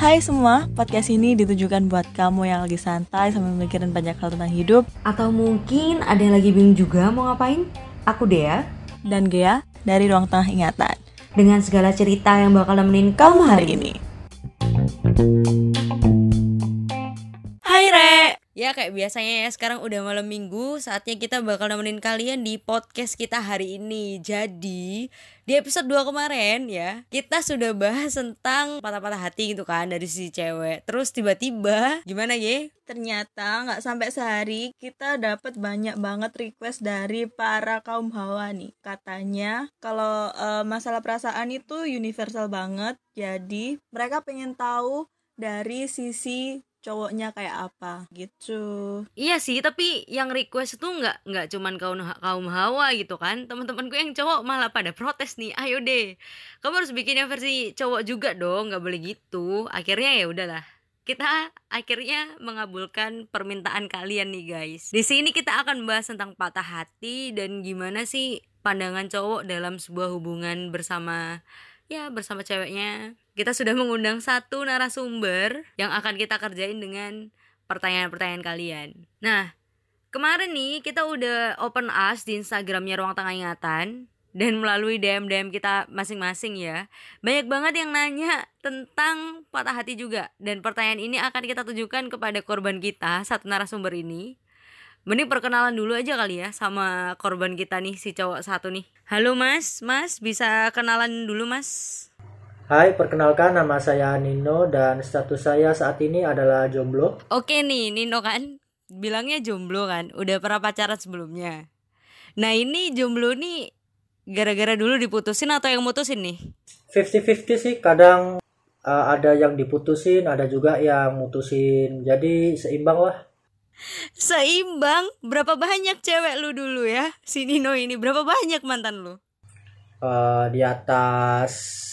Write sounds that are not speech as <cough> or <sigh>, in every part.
Hai semua, podcast ini ditujukan buat kamu yang lagi santai sambil mikirin banyak hal tentang hidup Atau mungkin ada yang lagi bingung juga mau ngapain? Aku Dea dan Gea dari Ruang Tengah Ingatan. dengan segala cerita yang bakal nemenin kamu hari ini. Ya kayak biasanya ya sekarang udah malam minggu Saatnya kita bakal nemenin kalian di podcast kita hari ini Jadi di episode 2 kemarin ya Kita sudah bahas tentang patah-patah hati gitu kan dari si cewek Terus tiba-tiba gimana ye? Ternyata nggak sampai sehari kita dapat banyak banget request dari para kaum hawa nih. Katanya kalau eh, masalah perasaan itu universal banget. Jadi mereka pengen tahu dari sisi cowoknya kayak apa gitu. Iya sih tapi yang request itu nggak nggak cuman kaum kaum hawa gitu kan Teman-temanku yang cowok malah pada protes nih Ayo deh kamu harus bikin yang versi cowok juga dong nggak boleh gitu Akhirnya ya udahlah kita akhirnya mengabulkan permintaan kalian nih guys. Di sini kita akan bahas tentang patah hati dan gimana sih pandangan cowok dalam sebuah hubungan bersama ya bersama ceweknya. Kita sudah mengundang satu narasumber yang akan kita kerjain dengan pertanyaan-pertanyaan kalian. Nah, kemarin nih kita udah open us di Instagramnya Ruang Tengah Ingatan dan melalui DM-DM kita masing-masing ya. Banyak banget yang nanya tentang patah hati juga dan pertanyaan ini akan kita tujukan kepada korban kita satu narasumber ini. Mending perkenalan dulu aja kali ya sama korban kita nih si cowok satu nih. Halo Mas, Mas bisa kenalan dulu Mas? Hai, perkenalkan nama saya Nino dan status saya saat ini adalah jomblo. Oke nih Nino kan bilangnya jomblo kan, udah pernah pacaran sebelumnya. Nah ini jomblo nih gara-gara dulu diputusin atau yang mutusin nih? 50-50 sih, kadang uh, ada yang diputusin, ada juga yang mutusin. Jadi seimbang lah. Seimbang, berapa banyak cewek lu dulu ya? Si Nino ini berapa banyak mantan lu? Uh, di atas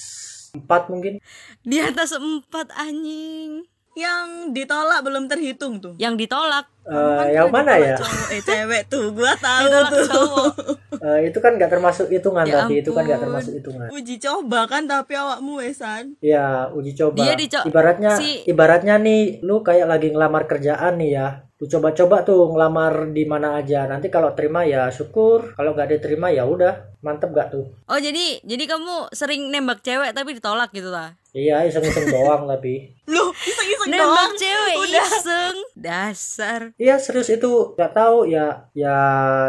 4 mungkin. Di atas empat anjing. Yang ditolak belum terhitung tuh. Yang ditolak Uh, yang mana ya? Cowok, eh cewek tuh, gua <laughs> tahu ditolak tuh. cowok. Uh, <laughs> itu kan nggak termasuk hitungan Ya tadi, itu kan nggak ampun. termasuk hitungan. Uji coba kan tapi awakmu wesan. Ya, uji coba. Dia dico- ibaratnya si- ibaratnya nih lu kayak lagi ngelamar kerjaan nih ya. Lu coba-coba tuh ngelamar di mana aja. Nanti kalau terima ya syukur, kalau nggak diterima ya udah. Mantep gak tuh? Oh jadi jadi kamu sering nembak cewek tapi ditolak gitu lah? Iya, iseng-iseng doang tapi. <laughs> Lu iseng-iseng Nembak doang. cewek Udah. iseng. Dasar. Iya serius itu nggak tahu ya ya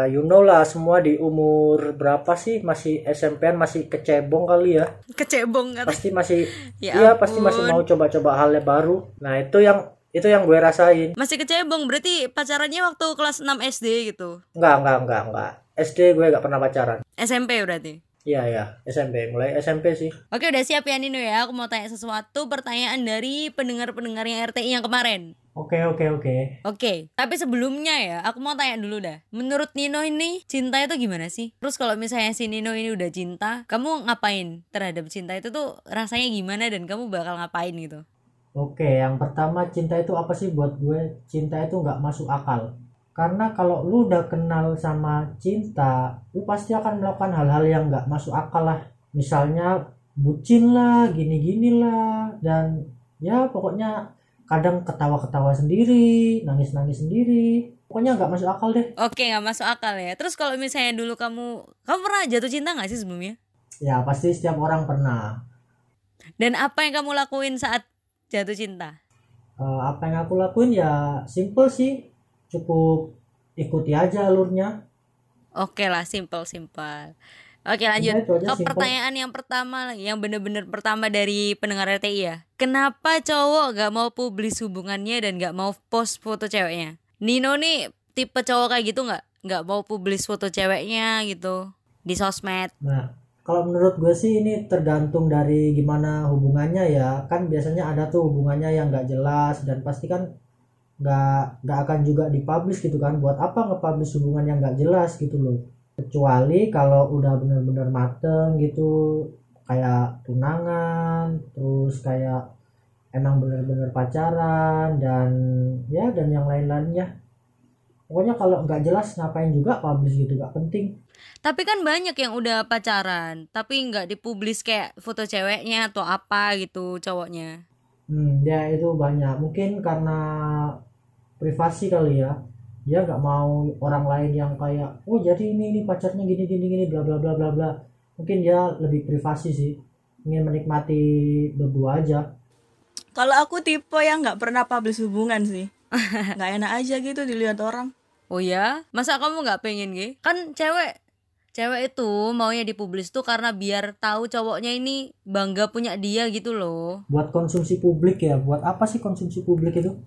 you know lah semua di umur berapa sih masih SMP masih kecebong kali ya Kecebong kata. pasti masih <laughs> Ya iya pasti masih mau coba-coba hal yang baru nah itu yang itu yang gue rasain Masih kecebong berarti pacarannya waktu kelas 6 SD gitu. nggak nggak nggak nggak SD gue nggak pernah pacaran SMP berarti. iya ya SMP mulai SMP sih Oke udah siap ya Nino ya Aku mau tanya sesuatu pertanyaan dari pendengar-pendengarnya RTI yang kemarin oke oke oke Oke, tapi sebelumnya ya, aku mau tanya dulu dah. Menurut Nino ini, cinta itu gimana sih? Terus kalau misalnya si Nino ini udah cinta, kamu ngapain terhadap cinta itu tuh rasanya gimana dan kamu bakal ngapain gitu? Oke, yang pertama cinta itu apa sih buat gue? Cinta itu nggak masuk akal. Karena kalau lu udah kenal sama cinta, lu pasti akan melakukan hal-hal yang nggak masuk akal lah. Misalnya bucin lah, gini-gini lah, dan ya pokoknya kadang ketawa-ketawa sendiri, nangis-nangis sendiri. Pokoknya nggak masuk akal deh. Oke, nggak masuk akal ya. Terus kalau misalnya dulu kamu, kamu pernah jatuh cinta nggak sih sebelumnya? Ya pasti setiap orang pernah. Dan apa yang kamu lakuin saat jatuh cinta? Eh, apa yang aku lakuin ya simple sih, cukup ikuti aja alurnya. Oke lah, simple simple. Oke lanjut ke simple. pertanyaan yang pertama lagi, yang bener-bener pertama dari pendengar RTI ya. Kenapa cowok gak mau publis hubungannya dan gak mau post foto ceweknya? Nino nih tipe cowok kayak gitu nggak? Nggak mau publis foto ceweknya gitu di sosmed. Nah, kalau menurut gue sih ini tergantung dari gimana hubungannya ya. Kan biasanya ada tuh hubungannya yang nggak jelas dan pasti kan nggak nggak akan juga dipublish gitu kan. Buat apa nge-publish hubungan yang nggak jelas gitu loh. Kecuali kalau udah bener-bener mateng gitu, kayak tunangan, terus kayak emang bener-bener pacaran dan ya dan yang lain-lainnya. Pokoknya kalau nggak jelas ngapain juga publish gitu, nggak penting. Tapi kan banyak yang udah pacaran, tapi nggak dipublis kayak foto ceweknya atau apa gitu cowoknya. Hmm, ya itu banyak. Mungkin karena privasi kali ya. Dia nggak mau orang lain yang kayak, oh jadi ini ini pacarnya gini gini gini bla bla bla bla bla. Mungkin dia lebih privasi sih, ingin menikmati berdua aja. Kalau aku tipe yang nggak pernah publish hubungan sih. <laughs> Nggak enak aja gitu dilihat orang. Oh ya, masa kamu nggak pengen gitu? Kan cewek cewek itu maunya dipublis tuh karena biar tahu cowoknya ini bangga punya dia gitu loh. Buat konsumsi publik ya, buat apa sih konsumsi publik itu?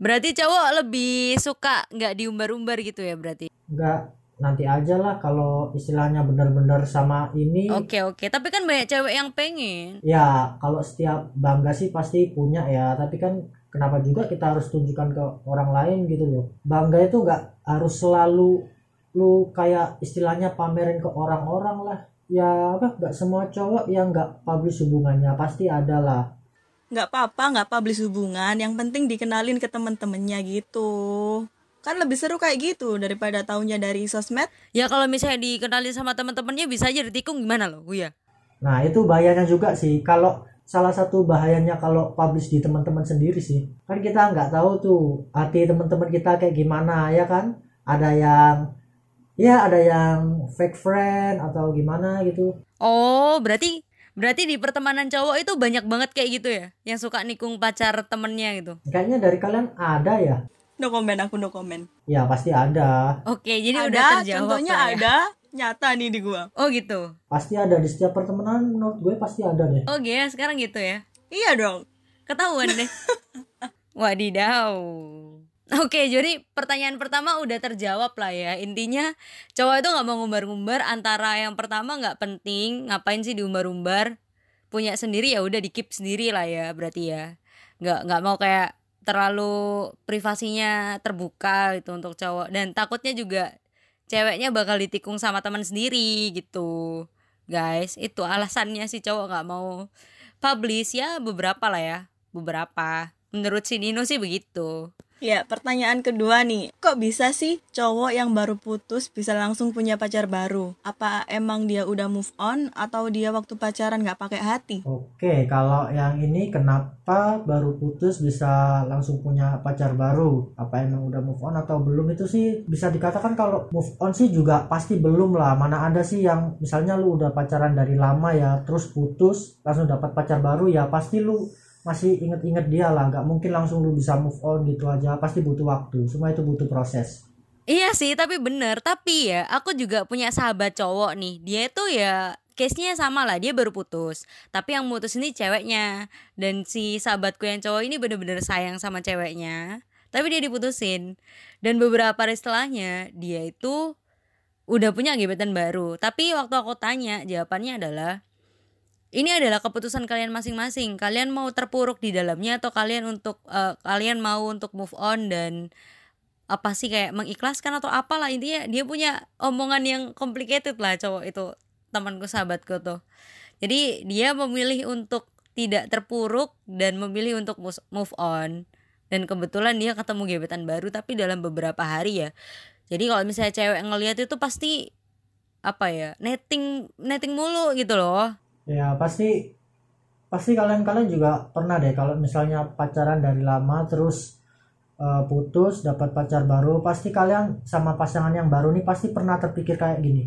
Berarti cowok lebih suka nggak diumbar-umbar gitu ya berarti? Nggak, nanti aja lah kalau istilahnya benar-benar sama ini. Oke oke, tapi kan banyak cewek yang pengen. Ya, kalau setiap bangga sih pasti punya ya, tapi kan kenapa juga kita harus tunjukkan ke orang lain gitu loh. Bangga itu nggak harus selalu lu kayak istilahnya pamerin ke orang-orang lah. Ya apa, nggak semua cowok yang nggak publish hubungannya, pasti ada lah. Nggak apa-apa, nggak publish hubungan. Yang penting dikenalin ke temen-temennya gitu. Kan lebih seru kayak gitu daripada taunya dari sosmed. Ya kalau misalnya dikenalin sama teman-temannya bisa aja ditikung gimana loh, Uya? Nah, itu bahayanya juga sih. Kalau salah satu bahayanya kalau publish di teman-teman sendiri sih. Kan kita nggak tahu tuh hati teman-teman kita kayak gimana ya kan? Ada yang ya ada yang fake friend atau gimana gitu. Oh, berarti berarti di pertemanan cowok itu banyak banget kayak gitu ya, yang suka nikung pacar temennya gitu. Kayaknya dari kalian ada ya? No comment, aku no comment. Ya pasti ada. Oke, jadi udah ada, terjawab contohnya ya. ada, nyata nih di gua. Oh gitu. Pasti ada di setiap pertemanan menurut gue pasti ada deh. Oh ya sekarang gitu ya. Iya dong. Ketahuan deh. <laughs> Wadidaw. Oke, jadi pertanyaan pertama udah terjawab lah ya. Intinya cowok itu nggak mau ngumbar-ngumbar antara yang pertama nggak penting, ngapain sih diumbar-umbar? Punya sendiri ya udah dikip sendiri lah ya, berarti ya. Nggak nggak mau kayak terlalu privasinya terbuka gitu untuk cowok dan takutnya juga ceweknya bakal ditikung sama teman sendiri gitu. Guys, itu alasannya si cowok nggak mau publish ya beberapa lah ya, beberapa. Menurut si Nino sih begitu. Ya, pertanyaan kedua nih. Kok bisa sih cowok yang baru putus bisa langsung punya pacar baru? Apa emang dia udah move on atau dia waktu pacaran nggak pakai hati? Oke, kalau yang ini kenapa baru putus bisa langsung punya pacar baru? Apa emang udah move on atau belum itu sih bisa dikatakan kalau move on sih juga pasti belum lah. Mana ada sih yang misalnya lu udah pacaran dari lama ya, terus putus langsung dapat pacar baru ya pasti lu masih inget-inget dia lah. Nggak mungkin langsung lu bisa move on gitu aja. Pasti butuh waktu. Semua itu butuh proses. Iya sih, tapi bener. Tapi ya, aku juga punya sahabat cowok nih. Dia itu ya case-nya sama lah, dia baru putus. Tapi yang mutus ini ceweknya. Dan si sahabatku yang cowok ini bener-bener sayang sama ceweknya. Tapi dia diputusin. Dan beberapa hari setelahnya, dia itu udah punya gebetan baru. Tapi waktu aku tanya, jawabannya adalah ini adalah keputusan kalian masing-masing. Kalian mau terpuruk di dalamnya atau kalian untuk eh, kalian mau untuk move on dan apa sih kayak mengikhlaskan atau apalah intinya dia punya omongan yang complicated lah cowok itu temanku sahabatku tuh. Jadi dia memilih untuk tidak terpuruk dan memilih untuk move on. Dan kebetulan dia ketemu gebetan baru tapi dalam beberapa hari ya. Jadi kalau misalnya cewek ngelihat itu pasti apa ya netting netting mulu gitu loh Ya pasti pasti kalian-kalian juga pernah deh kalau misalnya pacaran dari lama terus eh, putus dapat pacar baru pasti kalian sama pasangan yang baru nih pasti pernah terpikir kayak gini.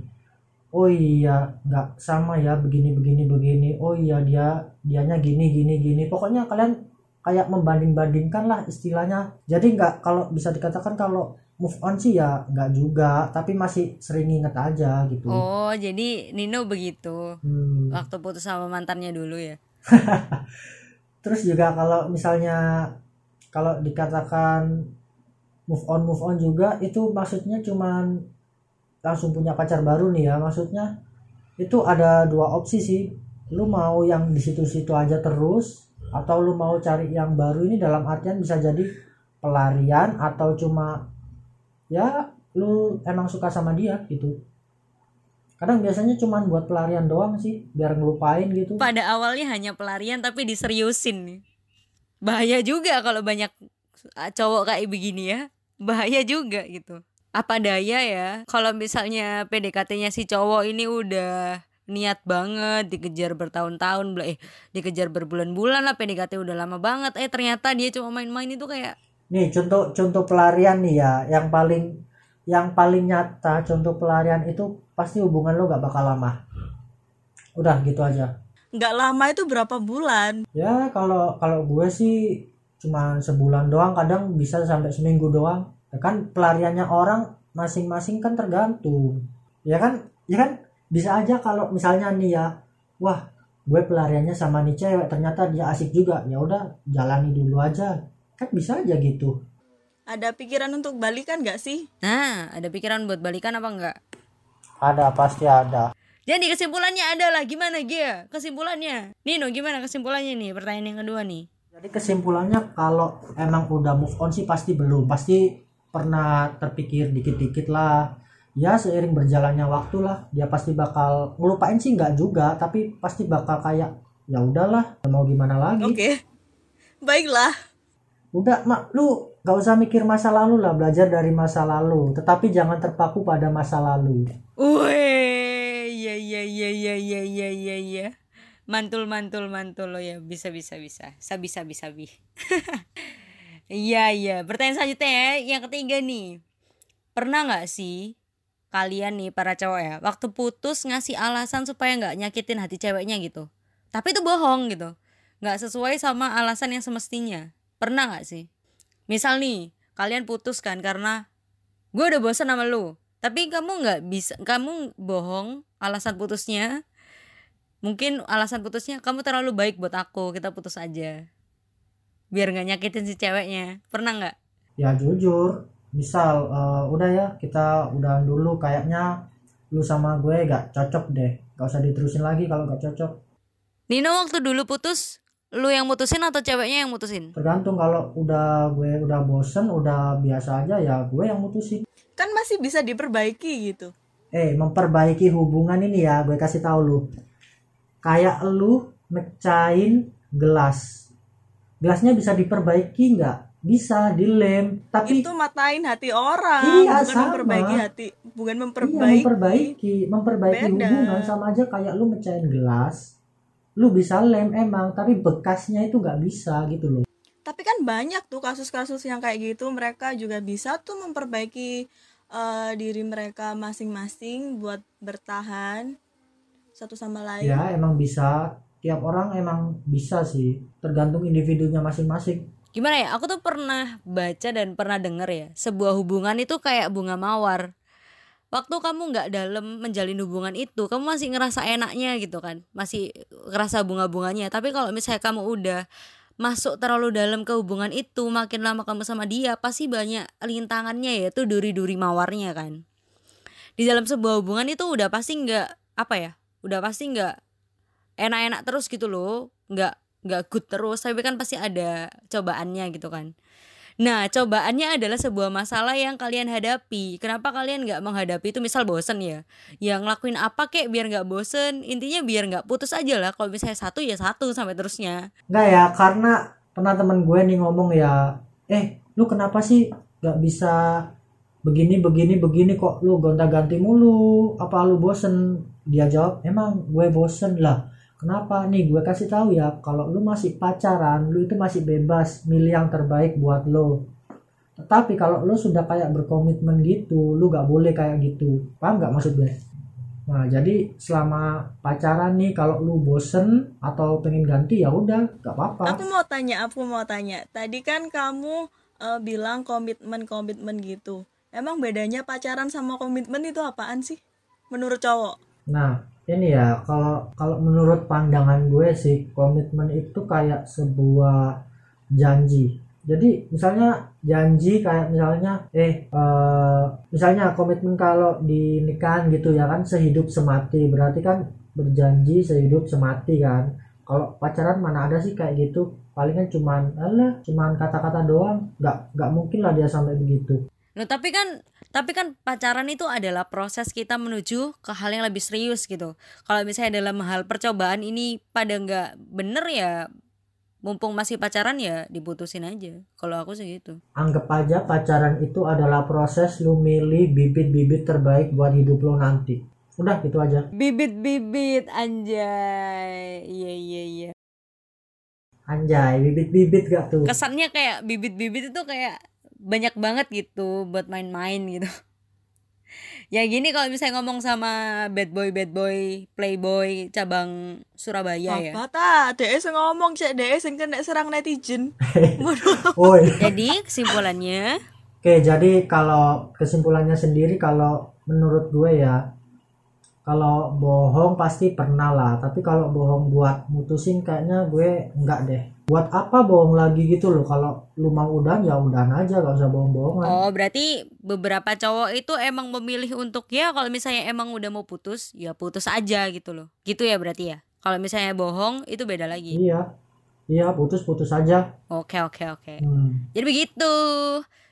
Oh iya nggak sama ya begini begini begini. Oh iya dia dianya gini gini gini. Pokoknya kalian kayak membanding-bandingkan lah istilahnya. Jadi nggak kalau bisa dikatakan kalau move on sih ya nggak juga tapi masih sering inget aja gitu. Oh jadi Nino begitu. Hmm. waktu putus sama mantannya dulu ya? <laughs> Terus juga kalau misalnya kalau dikatakan move on move on juga itu maksudnya cuman langsung punya pacar baru nih ya. Maksudnya itu ada dua opsi sih. Lu mau yang di situ-situ aja terus atau lu mau cari yang baru ini dalam artian bisa jadi pelarian atau cuma ya lu emang suka sama dia gitu. Kadang biasanya cuman buat pelarian doang sih biar ngelupain gitu. Pada awalnya hanya pelarian tapi diseriusin bahaya juga kalau banyak uh, cowok kayak begini ya. Bahaya juga gitu. Apa daya ya? Kalau misalnya PDKT-nya si cowok ini udah niat banget dikejar bertahun-tahun eh dikejar berbulan-bulan lah PDKT udah lama banget. Eh ternyata dia cuma main-main itu kayak nih contoh contoh pelarian nih ya yang paling yang paling nyata contoh pelarian itu pasti hubungan lo gak bakal lama. Udah gitu aja. Nggak lama itu berapa bulan? Ya kalau kalau gue sih cuma sebulan doang kadang bisa sampai seminggu doang. Ya kan pelariannya orang masing-masing kan tergantung. Ya kan ya kan bisa aja kalau misalnya nih ya wah gue pelariannya sama nih cewek ternyata dia asik juga. Ya udah jalani dulu aja. Kan bisa aja gitu. Ada pikiran untuk balikan gak sih? Nah ada pikiran buat balikan apa enggak ada pasti ada. Jadi kesimpulannya adalah gimana Gia? Kesimpulannya? Nino gimana kesimpulannya nih? Pertanyaan yang kedua nih. Jadi kesimpulannya kalau emang udah move on sih pasti belum. Pasti pernah terpikir dikit-dikit lah ya seiring berjalannya waktu lah dia pasti bakal ngelupain sih nggak juga tapi pasti bakal kayak ya udahlah mau gimana lagi? Oke. Okay. baiklah. Udah mak lu gak usah mikir masa lalu lah belajar dari masa lalu. Tetapi jangan terpaku pada masa lalu. Wih, ya ya ya ya ya ya ya ya mantul mantul mantul lo ya. Bisa bisa bisa. Sabi sabi sabi. <laughs> Iya iya. Pertanyaan selanjutnya ya yang ketiga nih. Pernah nggak sih kalian nih para cowok ya. Waktu putus ngasih alasan supaya nggak nyakitin hati ceweknya gitu. Tapi itu bohong gitu. Nggak sesuai sama alasan yang semestinya. Pernah nggak sih? Misal nih kalian putus kan karena gue udah bosan sama lu. Tapi kamu nggak bisa kamu bohong alasan putusnya. Mungkin alasan putusnya kamu terlalu baik buat aku kita putus aja. Biar nggak nyakitin si ceweknya. Pernah nggak? Ya jujur misal uh, udah ya kita udah dulu kayaknya lu sama gue gak cocok deh. Gak usah diterusin lagi kalau gak cocok. Nino waktu dulu putus lu yang mutusin atau ceweknya yang mutusin? Tergantung kalau udah gue udah bosen udah biasa aja ya gue yang mutusin. Kan masih bisa diperbaiki gitu. Eh memperbaiki hubungan ini ya gue kasih tahu lu. Kayak lu mecahin gelas. Gelasnya bisa diperbaiki nggak bisa dilem tapi itu matain hati orang iya, bukan sama. memperbaiki hati bukan memperbaiki iya, memperbaiki memperbaiki Beda. hubungan sama aja kayak lu mecahin gelas lu bisa lem emang tapi bekasnya itu nggak bisa gitu loh tapi kan banyak tuh kasus-kasus yang kayak gitu mereka juga bisa tuh memperbaiki uh, diri mereka masing-masing buat bertahan satu sama lain ya emang bisa tiap orang emang bisa sih tergantung individunya masing-masing gimana ya? Aku tuh pernah baca dan pernah denger ya sebuah hubungan itu kayak bunga mawar. Waktu kamu nggak dalam menjalin hubungan itu kamu masih ngerasa enaknya gitu kan? Masih ngerasa bunga-bunganya. Tapi kalau misalnya kamu udah masuk terlalu dalam ke hubungan itu makin lama kamu sama dia pasti banyak lintangannya ya tuh duri-duri mawarnya kan? Di dalam sebuah hubungan itu udah pasti nggak apa ya? Udah pasti nggak enak-enak terus gitu loh. Nggak nggak good terus tapi kan pasti ada cobaannya gitu kan. Nah cobaannya adalah sebuah masalah yang kalian hadapi. Kenapa kalian nggak menghadapi itu? Misal bosen ya. Yang ngelakuin apa kek biar nggak bosen? Intinya biar nggak putus aja lah. Kalau misalnya satu ya satu sampai terusnya. Nggak ya karena pernah temen gue nih ngomong ya eh lu kenapa sih nggak bisa begini begini begini kok? Lu gonta-ganti mulu. Apa lu bosen? Dia jawab emang gue bosen lah kenapa? Nih gue kasih tahu ya kalau lu masih pacaran lu itu masih bebas milih yang terbaik buat lo. Tetapi kalau lu sudah kayak berkomitmen gitu lu gak boleh kayak gitu. Paham gak maksud gue? Nah jadi selama pacaran nih kalau lu bosen atau pengen ganti ya udah gak apa-apa. Aku mau tanya aku mau tanya. Tadi kan kamu uh, bilang komitmen komitmen gitu. Emang bedanya pacaran sama komitmen itu apaan sih? Menurut cowok? Nah ini ya kalau kalau menurut pandangan gue sih komitmen itu kayak sebuah janji. Jadi misalnya janji kayak misalnya eh uh, misalnya komitmen kalau di nikahan gitu ya kan sehidup semati. Berarti kan berjanji sehidup semati kan. Kalau pacaran mana ada sih kayak gitu. Palingan cuman alah cuman kata-kata doang. Nggak nggak mungkin lah dia sampai begitu Nah, tapi kan tapi kan pacaran itu adalah proses kita menuju ke hal yang lebih serius gitu. Kalau misalnya dalam hal percobaan ini pada nggak bener ya mumpung masih pacaran ya diputusin aja. Kalau aku sih gitu. Anggap aja pacaran itu adalah proses lu milih bibit-bibit terbaik buat hidup lo nanti. Udah gitu aja. Bibit-bibit anjay. Iya iya iya. Anjay bibit-bibit gak tuh? Kesannya kayak bibit-bibit itu kayak banyak banget gitu buat main-main gitu. Ya gini kalau misalnya ngomong sama bad boy bad boy playboy cabang Surabaya ya. Apa ta DS ngomong cek. DS yang kena serang netizen. <laughs> Jadi kesimpulannya? Oke, jadi kalau kesimpulannya sendiri kalau menurut gue ya kalau bohong pasti pernah lah, tapi kalau bohong buat mutusin kayaknya gue enggak deh. Buat apa bohong lagi gitu loh? Kalau lu mau udahan ya udahan aja, gak usah bohong-bohongan. oh berarti beberapa cowok itu emang memilih untuk ya kalau misalnya emang udah mau putus ya putus aja gitu loh gitu ya berarti ya kalau misalnya bohong itu beda lagi Iya, iya putus-putus aja. oke oke oke Hmm. Jadi begitu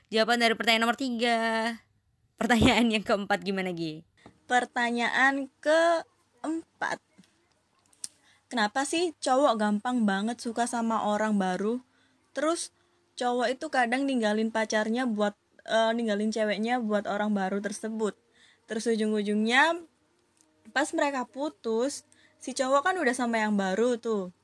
jawaban dari pertanyaan nomor tiga. Pertanyaan yang keempat gimana Gi? pertanyaan keempat kenapa sih cowok gampang banget suka sama orang baru? Terus cowok itu kadang ninggalin pacarnya buat eh, ninggalin ceweknya buat orang baru tersebut. Terus ujung-ujungnya pas mereka putus si cowok kan udah sama yang baru tuh.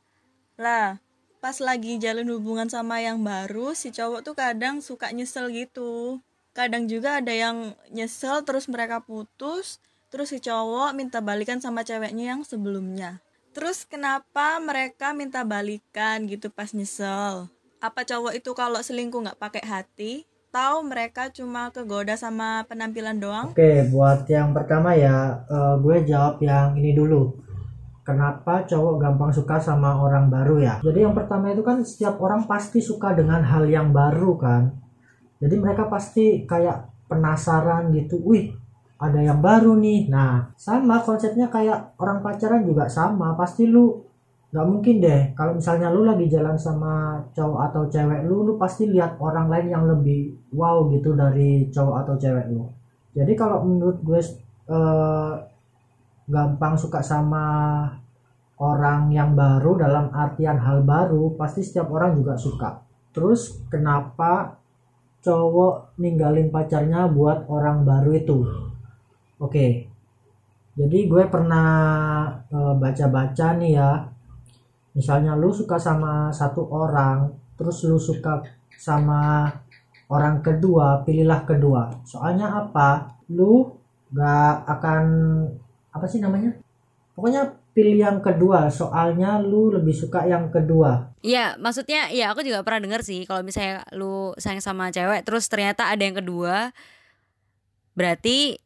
Lah pas lagi jalin hubungan sama yang baru si cowok tuh kadang suka nyesel gitu. Kadang juga ada yang nyesel terus mereka putus terus si cowok minta balikan sama ceweknya yang sebelumnya terus kenapa mereka minta balikan gitu pas nyesel apa cowok itu kalau selingkuh nggak pakai hati tahu mereka cuma kegoda sama penampilan doang Oke, buat yang pertama ya, eh, gue jawab yang ini dulu. Kenapa cowok gampang suka sama orang baru ya? Jadi yang pertama itu kan setiap orang pasti suka dengan hal yang baru kan. Jadi mereka pasti kayak penasaran gitu, wih ada yang baru nih. Nah sama konsepnya kayak orang pacaran juga sama. Pasti lu nggak mungkin deh kalau misalnya lu lagi jalan sama cowok atau cewek lu, lu pasti lihat orang lain yang lebih wow gitu dari cowok atau cewek lu. Jadi kalau menurut gue eh, gampang suka sama orang yang baru dalam artian hal baru pasti setiap orang juga suka. Terus kenapa cowok ninggalin pacarnya buat orang baru itu? Oke. Jadi gue pernah eh, baca-baca nih ya. Misalnya lu suka sama satu orang, terus lu suka sama orang kedua, pilihlah kedua. Soalnya apa? Lu gak akan apa sih namanya? Pokoknya pilih yang kedua. Soalnya lu lebih suka yang kedua. Iya, maksudnya ya aku juga pernah dengar sih kalau misalnya lu sayang sama cewek terus ternyata ada yang kedua berarti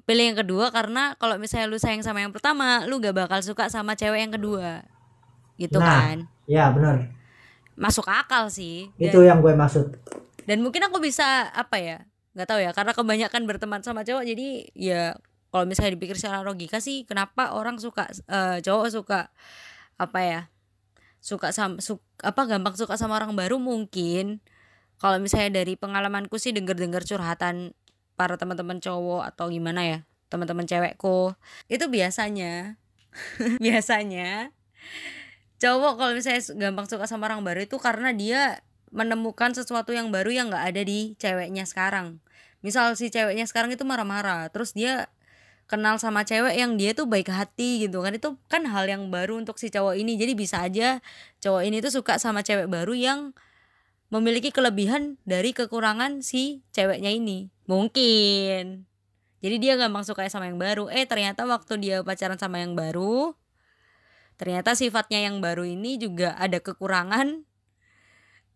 pilih yang kedua karena kalau misalnya lu sayang sama yang pertama, lu gak bakal suka sama cewek yang kedua. Gitu Nah, kan. Ya bener. Masuk akal sih. Dan- Itu yang gue maksud. dan mungkin aku bisa apa ya nggak tahu ya karena kebanyakan berteman sama cowok jadi ya kalau misalnya dipikir secara logika sih kenapa orang suka eh, cowok suka apa ya suka sama su- apa gampang suka sama orang baru mungkin kalau misalnya dari pengalamanku sih denger-dengar curhatan para teman-teman cowok atau gimana ya teman-teman cewekku. Itu biasanya <laughs> biasanya cowok kalau misalnya gampang suka sama orang baru itu karena dia menemukan sesuatu yang baru yang nggak ada di ceweknya sekarang. Misal si ceweknya sekarang itu marah-marah terus dia kenal sama cewek yang dia tuh baik hati gitu kan. Itu kan hal yang baru untuk si cowok ini. Jadi bisa aja cowok ini tuh suka sama cewek baru yang memiliki kelebihan dari kekurangan si ceweknya ini. Mungkin. Jadi dia gampang suka sama yang baru. Eh ternyata waktu dia pacaran sama yang baru ternyata sifatnya yang baru ini juga ada kekurangan.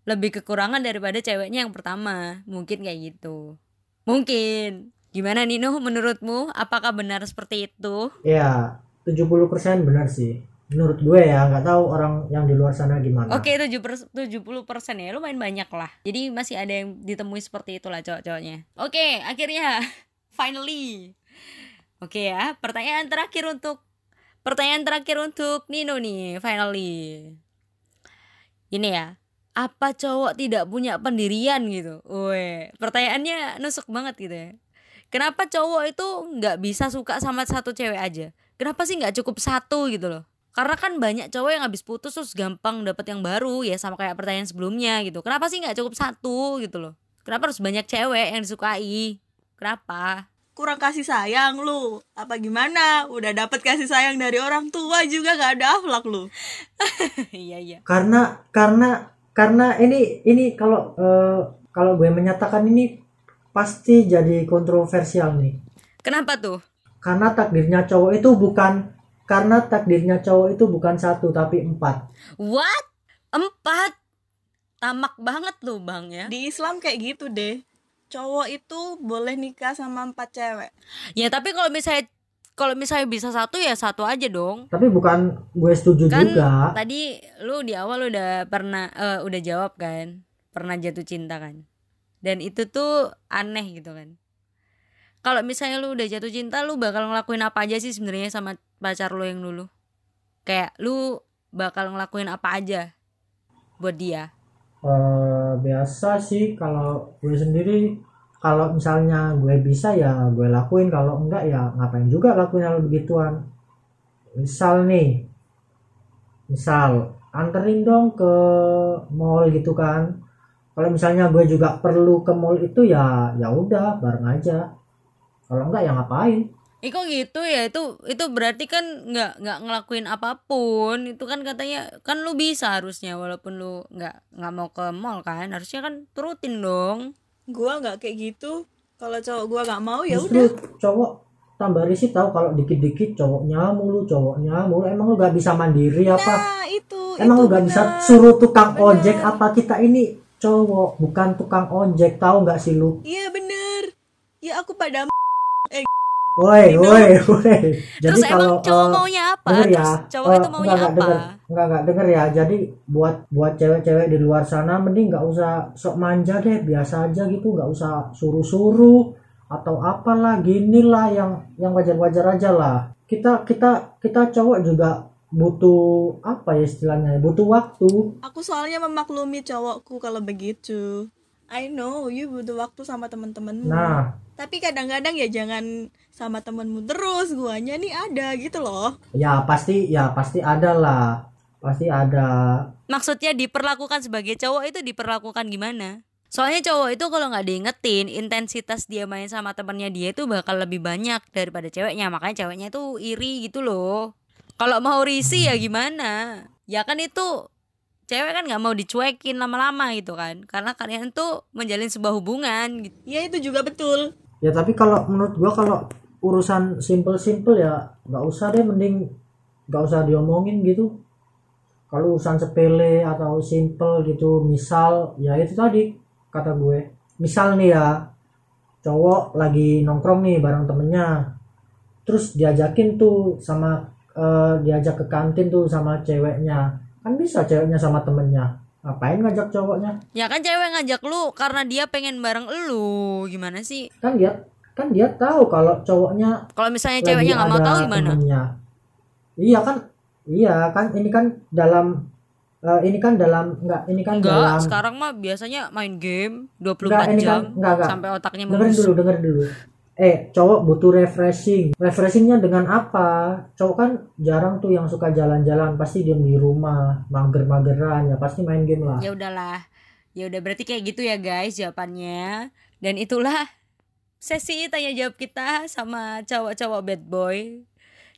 Lebih kekurangan daripada ceweknya yang pertama. Mungkin kayak gitu. Mungkin. Gimana Nino menurutmu? Apakah benar seperti itu? Ya 70% benar sih. Menurut gue ya nggak tahu orang yang di luar sana gimana. oke 7 70 persen ya lumayan banyak lah. Jadi masih ada yang ditemui seperti itulah cowok-cowoknya. Oke akhirnya <laughs> finally. Oke ya pertanyaan terakhir untuk pertanyaan terakhir untuk Nino nih finally. Ini ya apa cowok tidak punya pendirian gitu? Weh, pertanyaannya nusuk banget gitu ya. Kenapa cowok itu nggak bisa suka sama satu cewek aja? Kenapa sih nggak cukup satu gitu loh karena kan banyak cowok yang habis putus terus gampang dapet yang baru ya sama kayak pertanyaan sebelumnya gitu. Kenapa sih nggak cukup satu gitu loh? Kenapa harus banyak cewek yang disukai? Kenapa? Kurang kasih sayang lu. Apa gimana? Udah dapet kasih sayang dari orang tua juga gak ada akhlak lu. <laughs> Iya iya. Karena karena karena ini ini kalau eh, kalau gue menyatakan ini pasti jadi kontroversial nih. Kenapa tuh? Karena takdirnya cowok itu bukan karena takdirnya cowok itu bukan satu tapi empat. What? Empat? Tamak banget lu bang ya. Di Islam kayak gitu deh. Cowok itu boleh nikah sama empat cewek. Ya tapi kalau misalnya kalau misalnya bisa satu ya satu aja dong. Tapi bukan gue setuju kan juga. tadi lu di awal udah pernah eh, udah jawab kan. Pernah jatuh cinta kan. Dan itu tuh aneh gitu kan. Kalau misalnya lu udah jatuh cinta lu bakal ngelakuin apa aja sih sebenarnya sama pacar lu yang dulu? Kayak lu bakal ngelakuin apa aja buat dia? Eh, biasa sih kalau gue sendiri kalau misalnya gue bisa ya gue lakuin kalau enggak ya ngapain juga lakuin hal begituan. Misal nih misal anterin dong ke mall gitu kan. Kalau misalnya gue juga perlu ke mall itu ya ya udah bareng aja. Kalau enggak ya ngapain Kok gitu ya? Itu itu berarti kan nggak nggak ngelakuin apa pun. Itu kan katanya kan lu bisa harusnya walaupun lu nggak nggak mau ke mall kan harusnya kan turutin dong. Gua nggak kayak gitu. Kalau cowok gua nggak mau ya udah. cowok tambah risih tahu kalau dikit-dikit cowoknya mulu cowoknya mulu emang lu gak bisa mandiri apa? nah itu emang itu lu gak bisa suruh tukang Benar. ojek apa? Kita ini cowok bukan tukang ojek. Tahu nggak sih lu? Iya bener ya aku pada woi woi woi. Jadi terus kalau emang cowok eh, maunya apa? denger terus ya. cowok eh, itu maunya enggak, enggak, apa? Denger. enggak enggak denger ya. Jadi buat buat cewek-cewek di luar sana mending nggak usah sok manja deh. Biasa aja gitu nggak usah suruh-suruh atau apalah gini lah yang yang wajar-wajar aja lah. Kita kita kita cowok juga butuh apa ya istilahnya butuh waktu. Aku soalnya memaklumi cowokku kalau begitu I know you butuh waktu sama temen-temenmu. Nah. Tapi kadang-kadang ya jangan sama temenmu terus guanya nih ada gitu loh. Ya pasti ya pasti ada lah. Pasti ada. Maksudnya diperlakukan sebagai cowok itu diperlakukan gimana? Soalnya cowok itu kalau nggak diingetin intensitas dia main sama temennya dia itu bakal lebih banyak daripada ceweknya. Makanya ceweknya itu iri gitu loh. Kalau mau risih ya gimana? Ya kan itu cewek kan nggak mau dicuekin lama-lama gitu kan. Karena kalian tuh menjalin sebuah hubungan gitu. Ya itu juga betul. Ya tapi kalau menurut gua kalau urusan simple-simple ya nggak usah deh mending nggak usah diomongin gitu. Kalau urusan sepele atau simple gitu misal ya itu tadi kata gue. Misal nih ya cowok lagi nongkrong nih bareng temennya. Terus diajakin tuh sama eh, diajak ke kantin tuh sama ceweknya kan bisa ceweknya sama temennya. Ngapain ngajak cowoknya? Ya kan cewek ngajak lu karena dia pengen bareng lu. Gimana sih? Kan dia kan dia tahu kalau cowoknya kalau misalnya ceweknya nggak mau tahu gimana? temennya. iya kan iya kan ini kan dalam eh, ini kan dalam enggak ini kan Enggak, dalam sekarang mah biasanya main game 24 Enggak, ini jam kan- enggak, enggak. sampai otaknya dengerin dulu dengerin dulu eh cowok butuh refreshing refreshingnya dengan apa cowok kan jarang tuh yang suka jalan-jalan pasti diem di rumah mager-mageran ya pasti main game lah Ya udahlah. Ya udah berarti kayak gitu ya guys jawabannya. Dan itulah sesi tanya jawab kita sama cowok-cowok bad boy.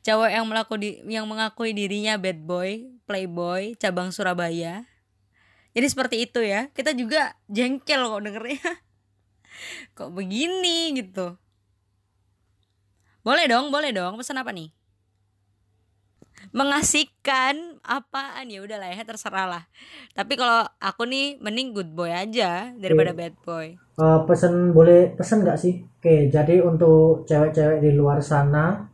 Cowok yang melaku di, yang mengakui dirinya bad boy, playboy, cabang Surabaya. Jadi seperti itu ya. Kita juga jengkel kok dengernya. <laughs> Kok begini gitu. Boleh dong, boleh dong. Pesan apa nih? Mengasihkan apaan ya udahlah ya terserah lah. Tapi kalau aku nih mending good boy aja daripada bad boy. Eh, pesen boleh pesen nggak sih oke jadi untuk cewek-cewek di luar sana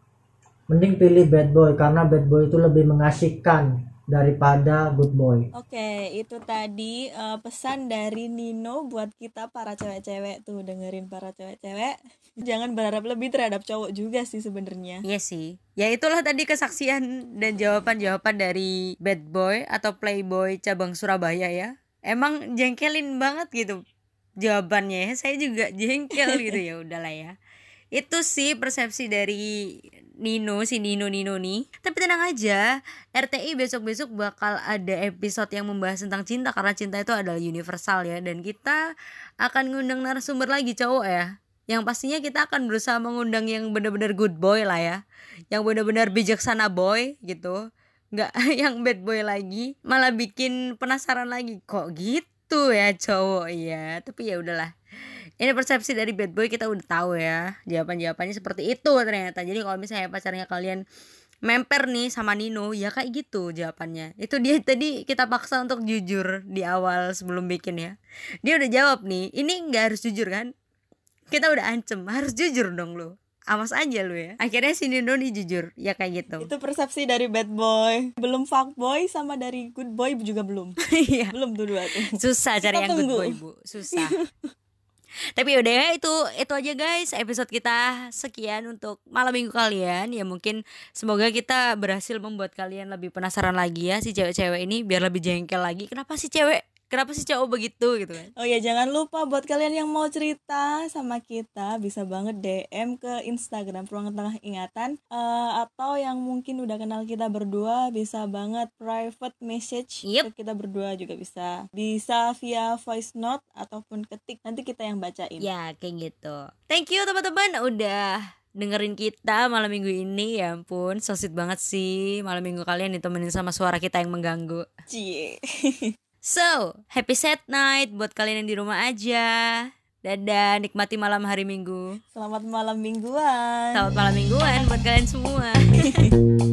mending pilih bad boy karena bad boy itu lebih mengasihkan daripada good boy Oke, itu tadi eh, pesan dari Nino buat kita para cewek-cewek tuh dengerin para cewek-cewek. <laughs> Jangan berharap lebih terhadap cowok juga sih sebenarnya. Iya sih. Ya itulah tadi kesaksian dan jawaban-jawaban dari bad boy atau playboy cabang Surabaya ya. Emang jengkelin banget gitu jawabannya ya. Saya juga jengkel gitu <laughs> ya udahlah ya. Itu sih persepsi dari Nino si Nino Nino nih. Tapi tenang aja RTI besok-besok bakal ada episode yang membahas tentang cinta karena cinta itu adalah universal ya. Dan kita akan ngundang narasumber lagi cowok ya. Yang pastinya kita akan berusaha mengundang yang benar-benar good boy lah ya. Yang benar-benar bijaksana boy gitu. Nggak <laughs> yang bad boy lagi. Malah bikin penasaran lagi kok gitu ya cowok ya. Tapi ya udahlah ini persepsi dari bad boy kita udah tahu ya. Jawaban jawabannya seperti itu ternyata. Jadi kalau misalnya pacarnya kalian memper nih sama Nino ya kayak gitu jawabannya. Itu dia <laughs> tadi kita paksa untuk jujur di awal sebelum bikin ya. Dia udah jawab nih ini nggak harus jujur kan? Kita udah ancem harus jujur dong lo awas aja lu ya. Akhirnya si Nino nih jujur ya kayak gitu. Itu persepsi dari bad boy. Belum fuck boy sama dari good boy juga belum. <laughs> iya. Belum tuh dua tuh. susah cari Kita yang good boy bu. Susah <laughs> tapi udah ya itu itu aja guys episode kita. Sekian untuk malam minggu kalian. Ya mungkin semoga kita berhasil membuat kalian lebih penasaran lagi ya si cewek-cewek ini biar lebih jengkel lagi. Kenapa sih cewek kenapa sih cowok begitu gitu kan Oh ya jangan lupa buat kalian yang mau cerita sama kita bisa banget DM ke Instagram Ruang Tengah Ingatan Eh, atau yang mungkin udah kenal kita berdua bisa banget private message Yep. ke kita berdua juga bisa bisa via voice note ataupun ketik nanti kita yang bacain. ya kayak gitu thank you teman-teman udah dengerin kita malam minggu ini ya ampun so sweet banget sih malam minggu kalian ditemenin sama suara kita yang mengganggu Cie. <laughs> So, happy sad night buat kalian yang di rumah aja. Dadah, nikmati malam hari minggu. Selamat malam mingguan. Selamat malam mingguan buat kalian semua. <laughs>